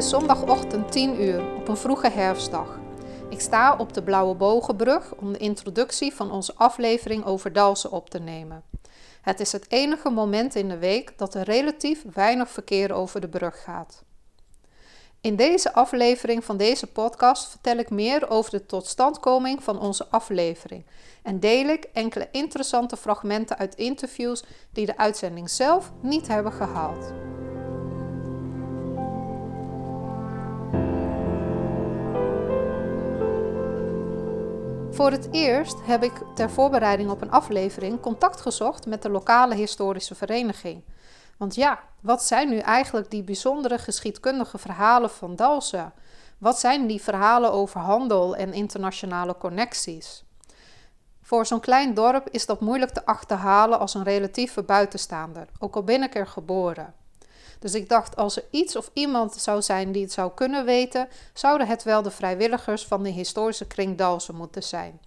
is zondagochtend 10 uur op een vroege herfstdag. Ik sta op de Blauwe Bogenbrug om de introductie van onze aflevering over Dalsen op te nemen. Het is het enige moment in de week dat er relatief weinig verkeer over de brug gaat. In deze aflevering van deze podcast vertel ik meer over de totstandkoming van onze aflevering en deel ik enkele interessante fragmenten uit interviews die de uitzending zelf niet hebben gehaald. Voor het eerst heb ik ter voorbereiding op een aflevering contact gezocht met de lokale historische vereniging. Want ja, wat zijn nu eigenlijk die bijzondere geschiedkundige verhalen van Dalsen? Wat zijn die verhalen over handel en internationale connecties? Voor zo'n klein dorp is dat moeilijk te achterhalen als een relatieve buitenstaander, ook al ben ik er geboren. Dus ik dacht, als er iets of iemand zou zijn die het zou kunnen weten, zouden het wel de vrijwilligers van de historische kring Dalsen moeten zijn.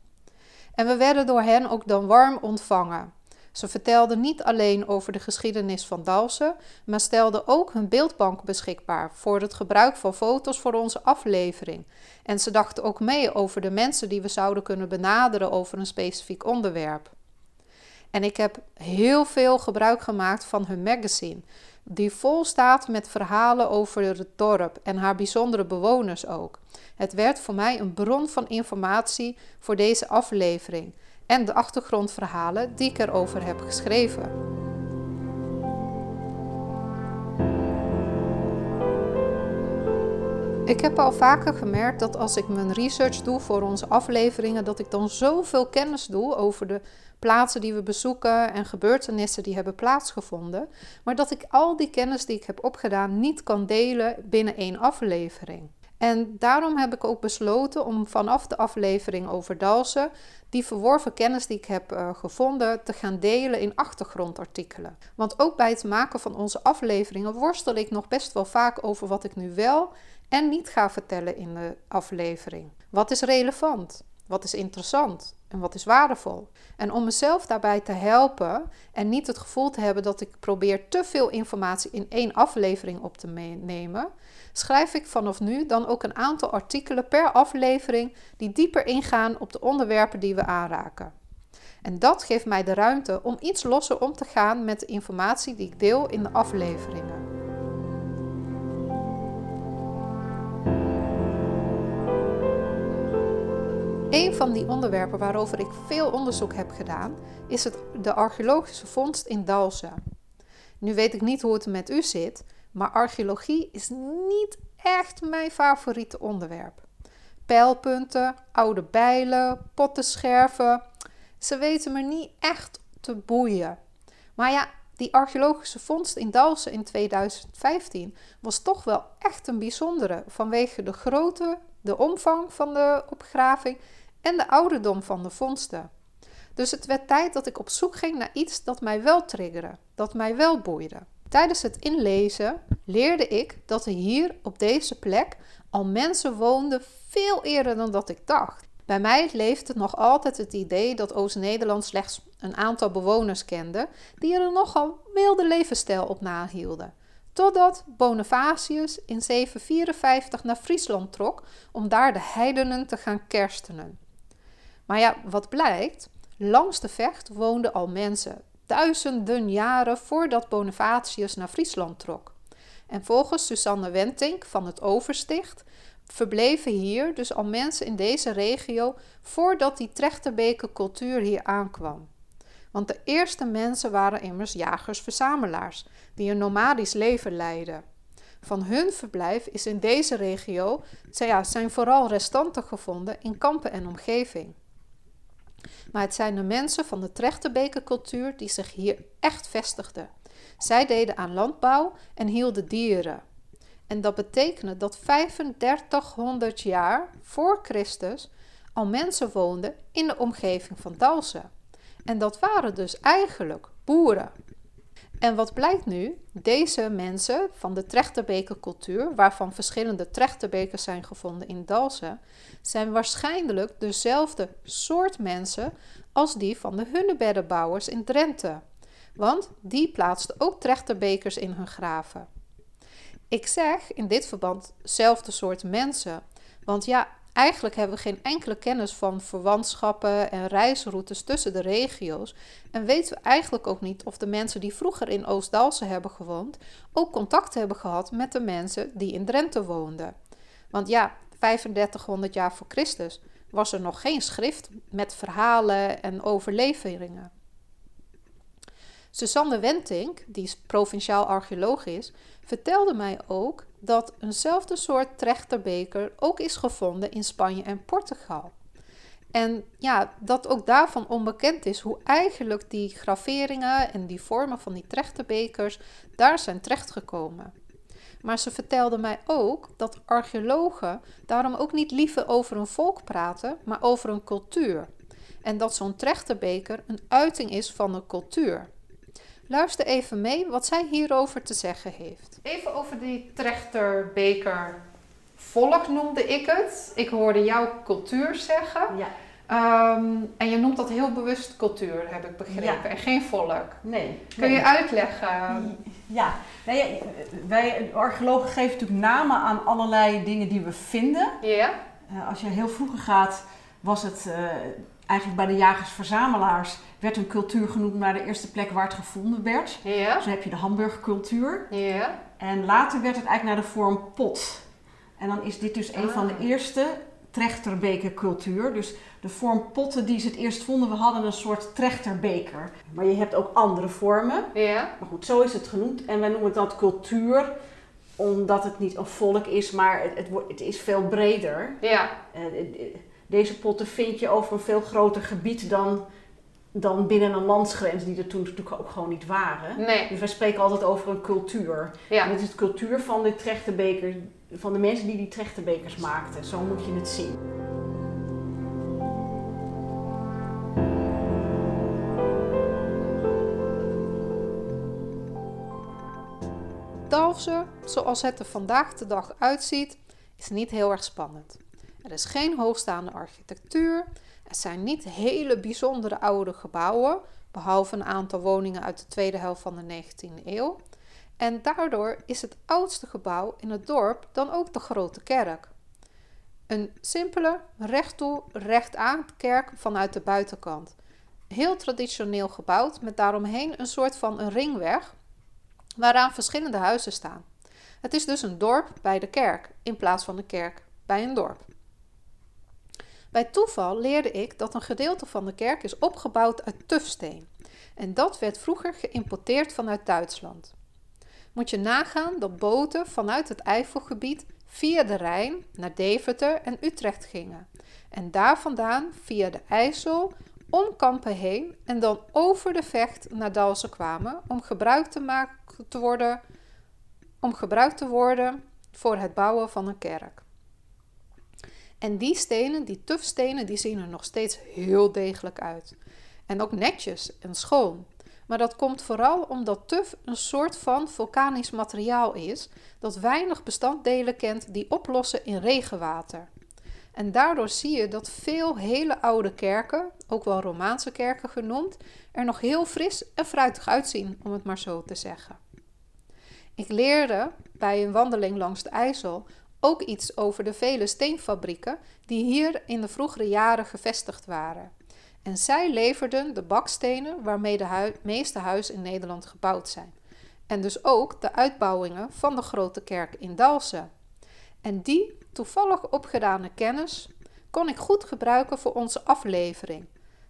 En we werden door hen ook dan warm ontvangen. Ze vertelden niet alleen over de geschiedenis van Dalsen, maar stelden ook hun beeldbank beschikbaar voor het gebruik van foto's voor onze aflevering. En ze dachten ook mee over de mensen die we zouden kunnen benaderen over een specifiek onderwerp. En ik heb heel veel gebruik gemaakt van hun magazine, die vol staat met verhalen over het dorp en haar bijzondere bewoners ook. Het werd voor mij een bron van informatie voor deze aflevering en de achtergrondverhalen die ik erover heb geschreven. Ik heb al vaker gemerkt dat als ik mijn research doe voor onze afleveringen, dat ik dan zoveel kennis doe over de plaatsen die we bezoeken en gebeurtenissen die hebben plaatsgevonden, maar dat ik al die kennis die ik heb opgedaan niet kan delen binnen één aflevering. En daarom heb ik ook besloten om vanaf de aflevering over Dalsen die verworven kennis die ik heb uh, gevonden te gaan delen in achtergrondartikelen. Want ook bij het maken van onze afleveringen worstel ik nog best wel vaak over wat ik nu wel en niet ga vertellen in de aflevering. Wat is relevant? Wat is interessant? En wat is waardevol? En om mezelf daarbij te helpen en niet het gevoel te hebben dat ik probeer te veel informatie in één aflevering op te nemen, schrijf ik vanaf nu dan ook een aantal artikelen per aflevering die dieper ingaan op de onderwerpen die we aanraken. En dat geeft mij de ruimte om iets losser om te gaan met de informatie die ik deel in de afleveringen. Een van die onderwerpen waarover ik veel onderzoek heb gedaan, is het, de archeologische vondst in Dalsen. Nu weet ik niet hoe het met u zit, maar archeologie is niet echt mijn favoriete onderwerp. Pijlpunten, oude bijlen, pottenscherven, ze weten me niet echt te boeien. Maar ja, die archeologische vondst in Dalsen in 2015 was toch wel echt een bijzondere vanwege de grootte, de omvang van de opgraving en de ouderdom van de vondsten. Dus het werd tijd dat ik op zoek ging naar iets dat mij wel triggerde, dat mij wel boeide. Tijdens het inlezen leerde ik dat er hier op deze plek al mensen woonden veel eerder dan dat ik dacht. Bij mij leefde nog altijd het idee dat Oost-Nederland slechts een aantal bewoners kende die er een nogal wilde levensstijl op nahielden. Totdat Bonifatius in 754 naar Friesland trok om daar de heidenen te gaan kerstenen. Maar ja, wat blijkt? Langs de vecht woonden al mensen, duizenden jaren voordat Bonifatius naar Friesland trok. En volgens Susanne Wentink van het Oversticht verbleven hier dus al mensen in deze regio voordat die Trechterbeker cultuur hier aankwam. Want de eerste mensen waren immers jagers-verzamelaars, die een nomadisch leven leidden. Van hun verblijf is in deze regio zijn vooral restanten gevonden in kampen en omgeving. Maar het zijn de mensen van de Trechterbekercultuur die zich hier echt vestigden. Zij deden aan landbouw en hielden dieren. En dat betekende dat 3500 jaar voor Christus al mensen woonden in de omgeving van Dalsen. En dat waren dus eigenlijk boeren. En wat blijkt nu? Deze mensen van de trechterbekercultuur, waarvan verschillende trechterbekers zijn gevonden in Dalsen, zijn waarschijnlijk dezelfde soort mensen als die van de Hunnebeddenbouwers in Drenthe. Want die plaatsten ook trechterbekers in hun graven. Ik zeg in dit verband zelfde soort mensen. Want ja, eigenlijk hebben we geen enkele kennis van verwantschappen en reisroutes tussen de regio's. En weten we eigenlijk ook niet of de mensen die vroeger in Oost-Dalsen hebben gewoond, ook contact hebben gehad met de mensen die in Drenthe woonden. Want ja, 3500 jaar voor Christus was er nog geen schrift met verhalen en overleveringen. Susanne Wentink, die provinciaal archeoloog is, vertelde mij ook dat eenzelfde soort trechterbeker ook is gevonden in Spanje en Portugal. En ja, dat ook daarvan onbekend is hoe eigenlijk die graveringen en die vormen van die trechterbekers daar zijn terechtgekomen. Maar ze vertelde mij ook dat archeologen daarom ook niet liever over een volk praten, maar over een cultuur. En dat zo'n trechterbeker een uiting is van een cultuur. Luister even mee wat zij hierover te zeggen heeft. Even over die trechterbeker volk noemde ik het. Ik hoorde jouw cultuur zeggen. Ja. Ehm, en je noemt dat heel bewust cultuur, heb ik begrepen, en geen volk. Nee. Kun je uitleggen? Ja, nee, wij archeologen geven natuurlijk namen aan allerlei dingen die we vinden. Ja. Uh, als je heel vroeger gaat, was het uh, eigenlijk bij de jagers-verzamelaars werd een cultuur genoemd naar de eerste plek waar het gevonden werd. Ja. Zo heb je de hamburgercultuur. Ja. En later werd het eigenlijk naar de vorm pot. En dan is dit dus een van de ah. eerste trechterbekercultuur. Dus de vorm potten die ze het eerst vonden, we hadden een soort trechterbeker. Maar je hebt ook andere vormen. Ja. Maar goed, zo is het genoemd. En wij noemen dat cultuur omdat het niet een volk is, maar het, het, het is veel breder. Ja. Deze potten vind je over een veel groter gebied dan, dan binnen een landsgrens, die er toen natuurlijk ook gewoon niet waren. Nee. Dus wij spreken altijd over een cultuur. Ja. En het is de cultuur van de trechterbeker, van de mensen die die trechtenbekers maakten. Zo moet je het zien. Dalfsen, zoals het er vandaag de dag uitziet, is niet heel erg spannend. Er is geen hoogstaande architectuur, er zijn niet hele bijzondere oude gebouwen, behalve een aantal woningen uit de tweede helft van de 19e eeuw. En daardoor is het oudste gebouw in het dorp dan ook de grote kerk. Een simpele, rechttoe, rechtaan kerk vanuit de buitenkant. Heel traditioneel gebouwd met daaromheen een soort van een ringweg waaraan verschillende huizen staan. Het is dus een dorp bij de kerk in plaats van een kerk bij een dorp. Bij toeval leerde ik dat een gedeelte van de kerk is opgebouwd uit tufsteen. En dat werd vroeger geïmporteerd vanuit Duitsland. Moet je nagaan dat boten vanuit het Eifelgebied via de Rijn naar Deventer en Utrecht gingen. En daar vandaan via de IJssel om Kampen heen en dan over de Vecht naar Dalsen kwamen om gebruik te, maken, te worden, om gebruikt te worden voor het bouwen van een kerk. En die stenen, die tufstenen, die zien er nog steeds heel degelijk uit. En ook netjes en schoon. Maar dat komt vooral omdat tuf een soort van vulkanisch materiaal is dat weinig bestanddelen kent die oplossen in regenwater. En daardoor zie je dat veel hele oude kerken, ook wel Romaanse kerken genoemd, er nog heel fris en fruitig uitzien, om het maar zo te zeggen. Ik leerde bij een wandeling langs de IJssel ook iets over de vele steenfabrieken die hier in de vroegere jaren gevestigd waren. En zij leverden de bakstenen waarmee de meeste huizen in Nederland gebouwd zijn. En dus ook de uitbouwingen van de grote kerk in Dalsen. En die toevallig opgedane kennis kon ik goed gebruiken voor onze aflevering.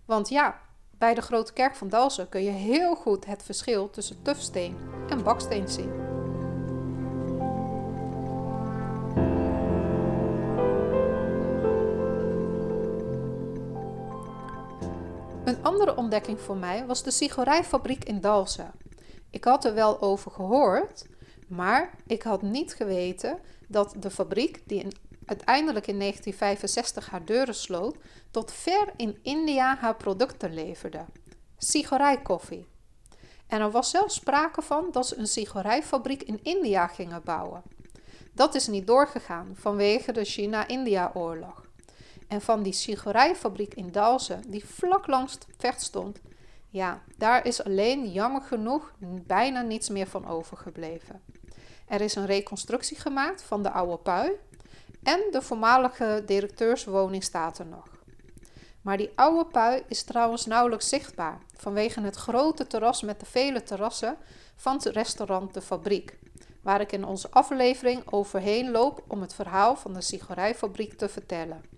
Want ja, bij de grote kerk van Dalsen kun je heel goed het verschil tussen tufsteen en baksteen zien. Andere ontdekking voor mij was de sigarijfabriek in Dalsen. Ik had er wel over gehoord, maar ik had niet geweten dat de fabriek, die uiteindelijk in 1965 haar deuren sloot, tot ver in India haar producten leverde: sigarijkoffie. En er was zelfs sprake van dat ze een sigarijfabriek in India gingen bouwen. Dat is niet doorgegaan vanwege de China-India-oorlog. En van die sigarijfabriek in Dalsen, die vlak langs het vecht stond, ja, daar is alleen jammer genoeg bijna niets meer van overgebleven. Er is een reconstructie gemaakt van de oude pui en de voormalige directeurswoning staat er nog. Maar die oude pui is trouwens nauwelijks zichtbaar vanwege het grote terras met de vele terrassen van het restaurant De Fabriek, waar ik in onze aflevering overheen loop om het verhaal van de sigarijfabriek te vertellen.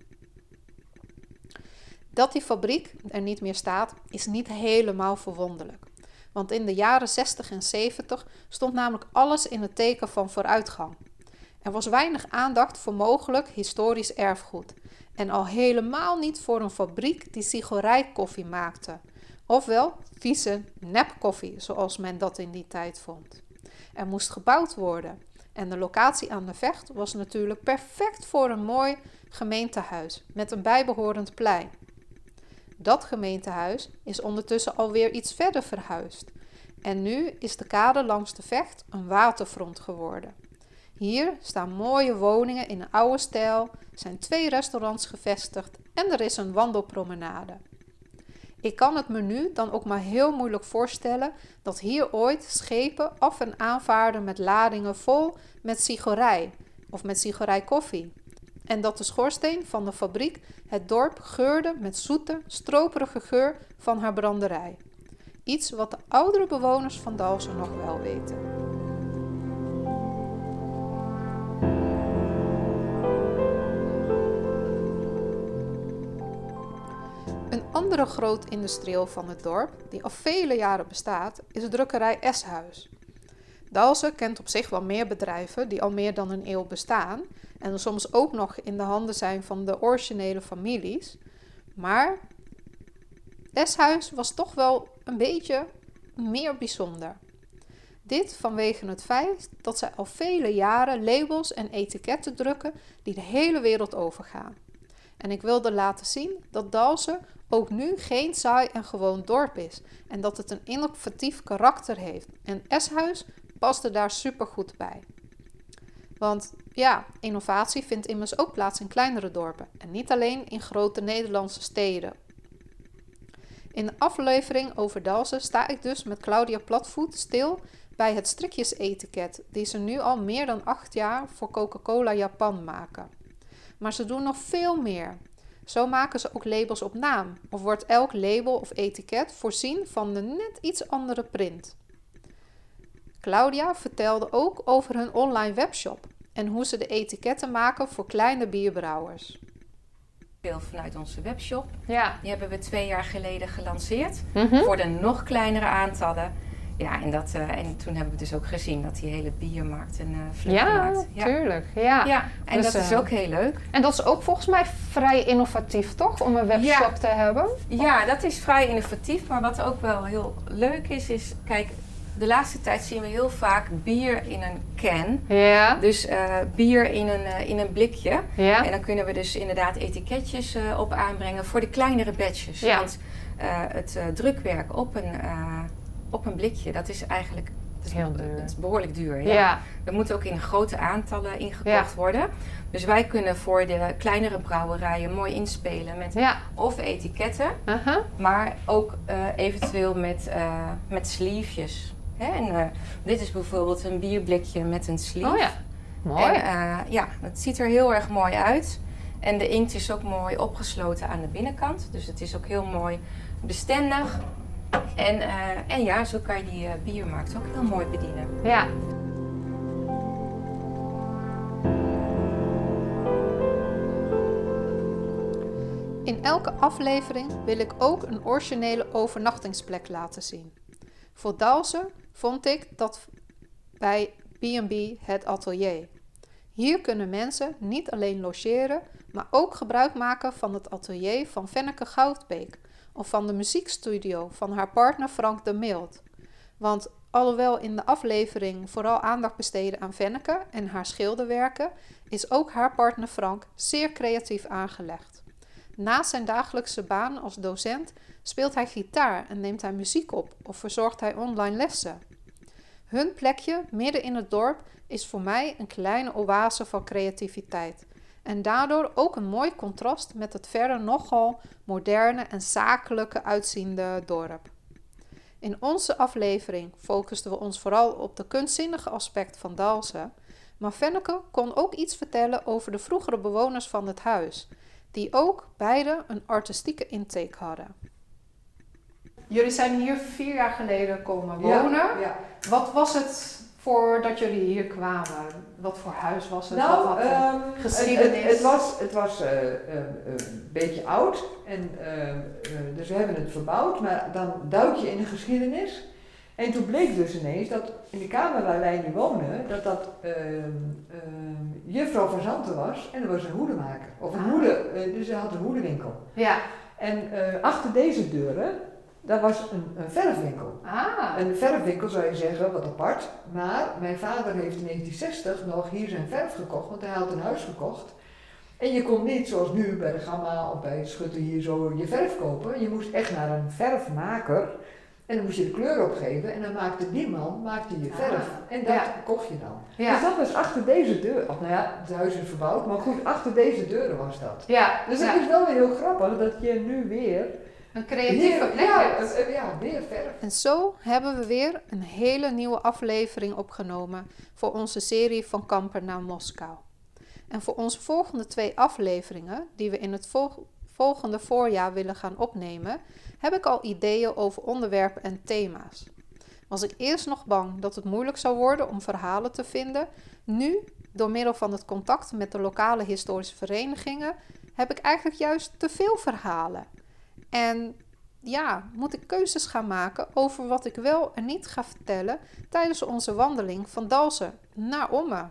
Dat die fabriek er niet meer staat, is niet helemaal verwonderlijk. Want in de jaren 60 en 70 stond namelijk alles in het teken van vooruitgang. Er was weinig aandacht voor mogelijk historisch erfgoed. En al helemaal niet voor een fabriek die sigarijkoffie maakte. Ofwel vieze nepkoffie, zoals men dat in die tijd vond. Er moest gebouwd worden. En de locatie aan de Vecht was natuurlijk perfect voor een mooi gemeentehuis met een bijbehorend plein. Dat gemeentehuis is ondertussen alweer iets verder verhuisd. En nu is de kade langs de Vecht een waterfront geworden. Hier staan mooie woningen in een oude stijl, zijn twee restaurants gevestigd en er is een wandelpromenade. Ik kan het me nu dan ook maar heel moeilijk voorstellen dat hier ooit schepen af en aanvaarden met ladingen vol met sigorij of met sigarijkoffie. En dat de schoorsteen van de fabriek het dorp geurde met zoete, stroperige geur van haar branderij. Iets wat de oudere bewoners van Dalsen nog wel weten. Een andere groot industrieel van het dorp, die al vele jaren bestaat, is drukkerij Eshuis. Dalsen kent op zich wel meer bedrijven die al meer dan een eeuw bestaan en soms ook nog in de handen zijn van de originele families. Maar Eshuis was toch wel een beetje meer bijzonder. Dit vanwege het feit dat zij al vele jaren labels en etiketten drukken die de hele wereld overgaan. En ik wilde laten zien dat Dalsen ook nu geen saai en gewoon dorp is en dat het een innovatief karakter heeft. En Eshuis paste daar super goed bij. Want ja, innovatie vindt immers ook plaats in kleinere dorpen en niet alleen in grote Nederlandse steden. In de aflevering over Dalsen sta ik dus met Claudia Platvoet stil bij het strikjesetiket die ze nu al meer dan acht jaar voor Coca-Cola Japan maken. Maar ze doen nog veel meer. Zo maken ze ook labels op naam of wordt elk label of etiket voorzien van een net iets andere print. Claudia vertelde ook over hun online webshop en hoe ze de etiketten maken voor kleine bierbrouwers. Veel vanuit onze webshop. Ja. Die hebben we twee jaar geleden gelanceerd Mhm. voor de nog kleinere aantallen. Ja, en, dat, eh, en toen hebben we dus ook gezien dat die hele biermarkt een uh, vlucht Ja, maakt. Ja, tuurlijk. Ja. ja. en Dus, dat is eh, ook heel leuk. En dat is ook volgens mij vrij innovatief, toch? Om een webshop te hebben. Ja, dat is vrij innovatief. Maar wat ook wel heel leuk is, is... Kijk, de laatste tijd zien we heel vaak bier in een can. Ja. Dus eh, bier in een, eh, in een blikje. Ja. En dan kunnen we dus inderdaad etiketjes eh, op aanbrengen voor de kleinere batches. Ja. Want het drukwerk op een, op een blikje, dat is eigenlijk dat is, Heel duur. dat is behoorlijk duur. Ja. Ja. Dat moet ook in grote aantallen ingekocht worden. Dus wij kunnen voor de kleinere brouwerijen mooi inspelen met Ja. of etiketten, maar ook eventueel met, eh met sleevejes. Hè? En, eh, dit is bijvoorbeeld een bierblikje met een sleeve. Oh ja. Mooi. En eh, ja, het ziet er heel erg mooi uit. En de inkt is ook mooi opgesloten aan de binnenkant. Dus het is ook heel mooi bestendig. En, eh, en ja, zo kan je die biermarkt ook heel mooi bedienen. Ja. In elke aflevering wil ik ook een originele overnachtingsplek laten zien. Voor Dalsen vond ik dat bij B&B het atelier. Hier kunnen mensen niet alleen logeren, maar ook gebruik maken van het atelier van Venneke Goudbeek of van de muziekstudio van haar partner Frank de Mild. Want alhoewel in de aflevering vooral aandacht besteden aan Venneke en haar schilderwerken, is ook haar partner Frank zeer creatief aangelegd. Naast zijn dagelijkse baan als docent speelt hij gitaar en neemt hij muziek op of verzorgt hij online lessen. Hun plekje midden in het dorp is voor mij een kleine oase van creativiteit en daardoor ook een mooi contrast met het verder nogal moderne en zakelijke uitziende dorp. In onze aflevering focusten we ons vooral op de kunstzinnige aspect van Dalsen, maar Fenneke kon ook iets vertellen over de vroegere bewoners van het huis, die ook beide een artistieke intake hadden. Jullie zijn hier vier jaar geleden komen wonen. Ja, ja. Wat was het voordat jullie hier kwamen? Wat voor huis was het? Nou, Wat had ehm, geschiedenis? het, het was, het was eh, eh, een beetje oud. En, ehm, eh, dus we hebben het verbouwd. Maar dan duik je in de geschiedenis. En toen bleek dus ineens dat in de kamer waar wij nu wonen, dat dat ehm, ehm, juffrouw van Zanten was. En er was een hoedemaker. Of een Ah. hoede, eh, dus ze had een hoedenwinkel. Ja. En eh, achter deze deuren, daar was een, een verfwinkel. Ah. Een verfwinkel zou je zeggen, wat apart. Maar mijn vader heeft in 1960 nog hier zijn verf gekocht, want hij had een huis gekocht. En je kon niet zoals nu bij de Gamma of bij Schutter hier zo je verf kopen. Je moest echt naar een verfmaker. En dan moest je de kleur opgeven en dan maakte die man maakte je Ah, verf. En dat ja. kocht je dan. Dus dat was achter deze deur. Of nou ja, het huis is verbouwd, maar goed, achter deze deuren was dat. Ja. Dus het ja. is wel weer heel grappig dat je nu weer Een creatieve plek ja, hebt. eh, eh, ja, weer verf. En zo hebben we weer een hele nieuwe aflevering opgenomen voor onze serie van Kamper naar Moskou. En voor onze volgende twee afleveringen, die we in het vol- volgende voorjaar willen gaan opnemen, heb ik al ideeën over onderwerpen en thema's. Was ik eerst nog bang dat het moeilijk zou worden om verhalen te vinden, nu, door middel van het contact met de lokale historische verenigingen, heb ik eigenlijk juist te veel verhalen. En ja, moet ik keuzes gaan maken over wat ik wel en niet ga vertellen tijdens onze wandeling van Dalsen naar Omme.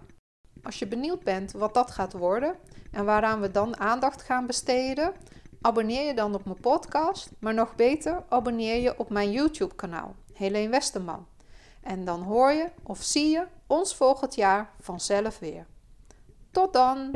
Als je benieuwd bent wat dat gaat worden en waaraan we dan aandacht gaan besteden, abonneer je dan op mijn podcast, maar nog beter abonneer je op mijn YouTube-kanaal, Helene Westerman. En dan hoor je of zie je ons volgend jaar vanzelf weer. Tot dan!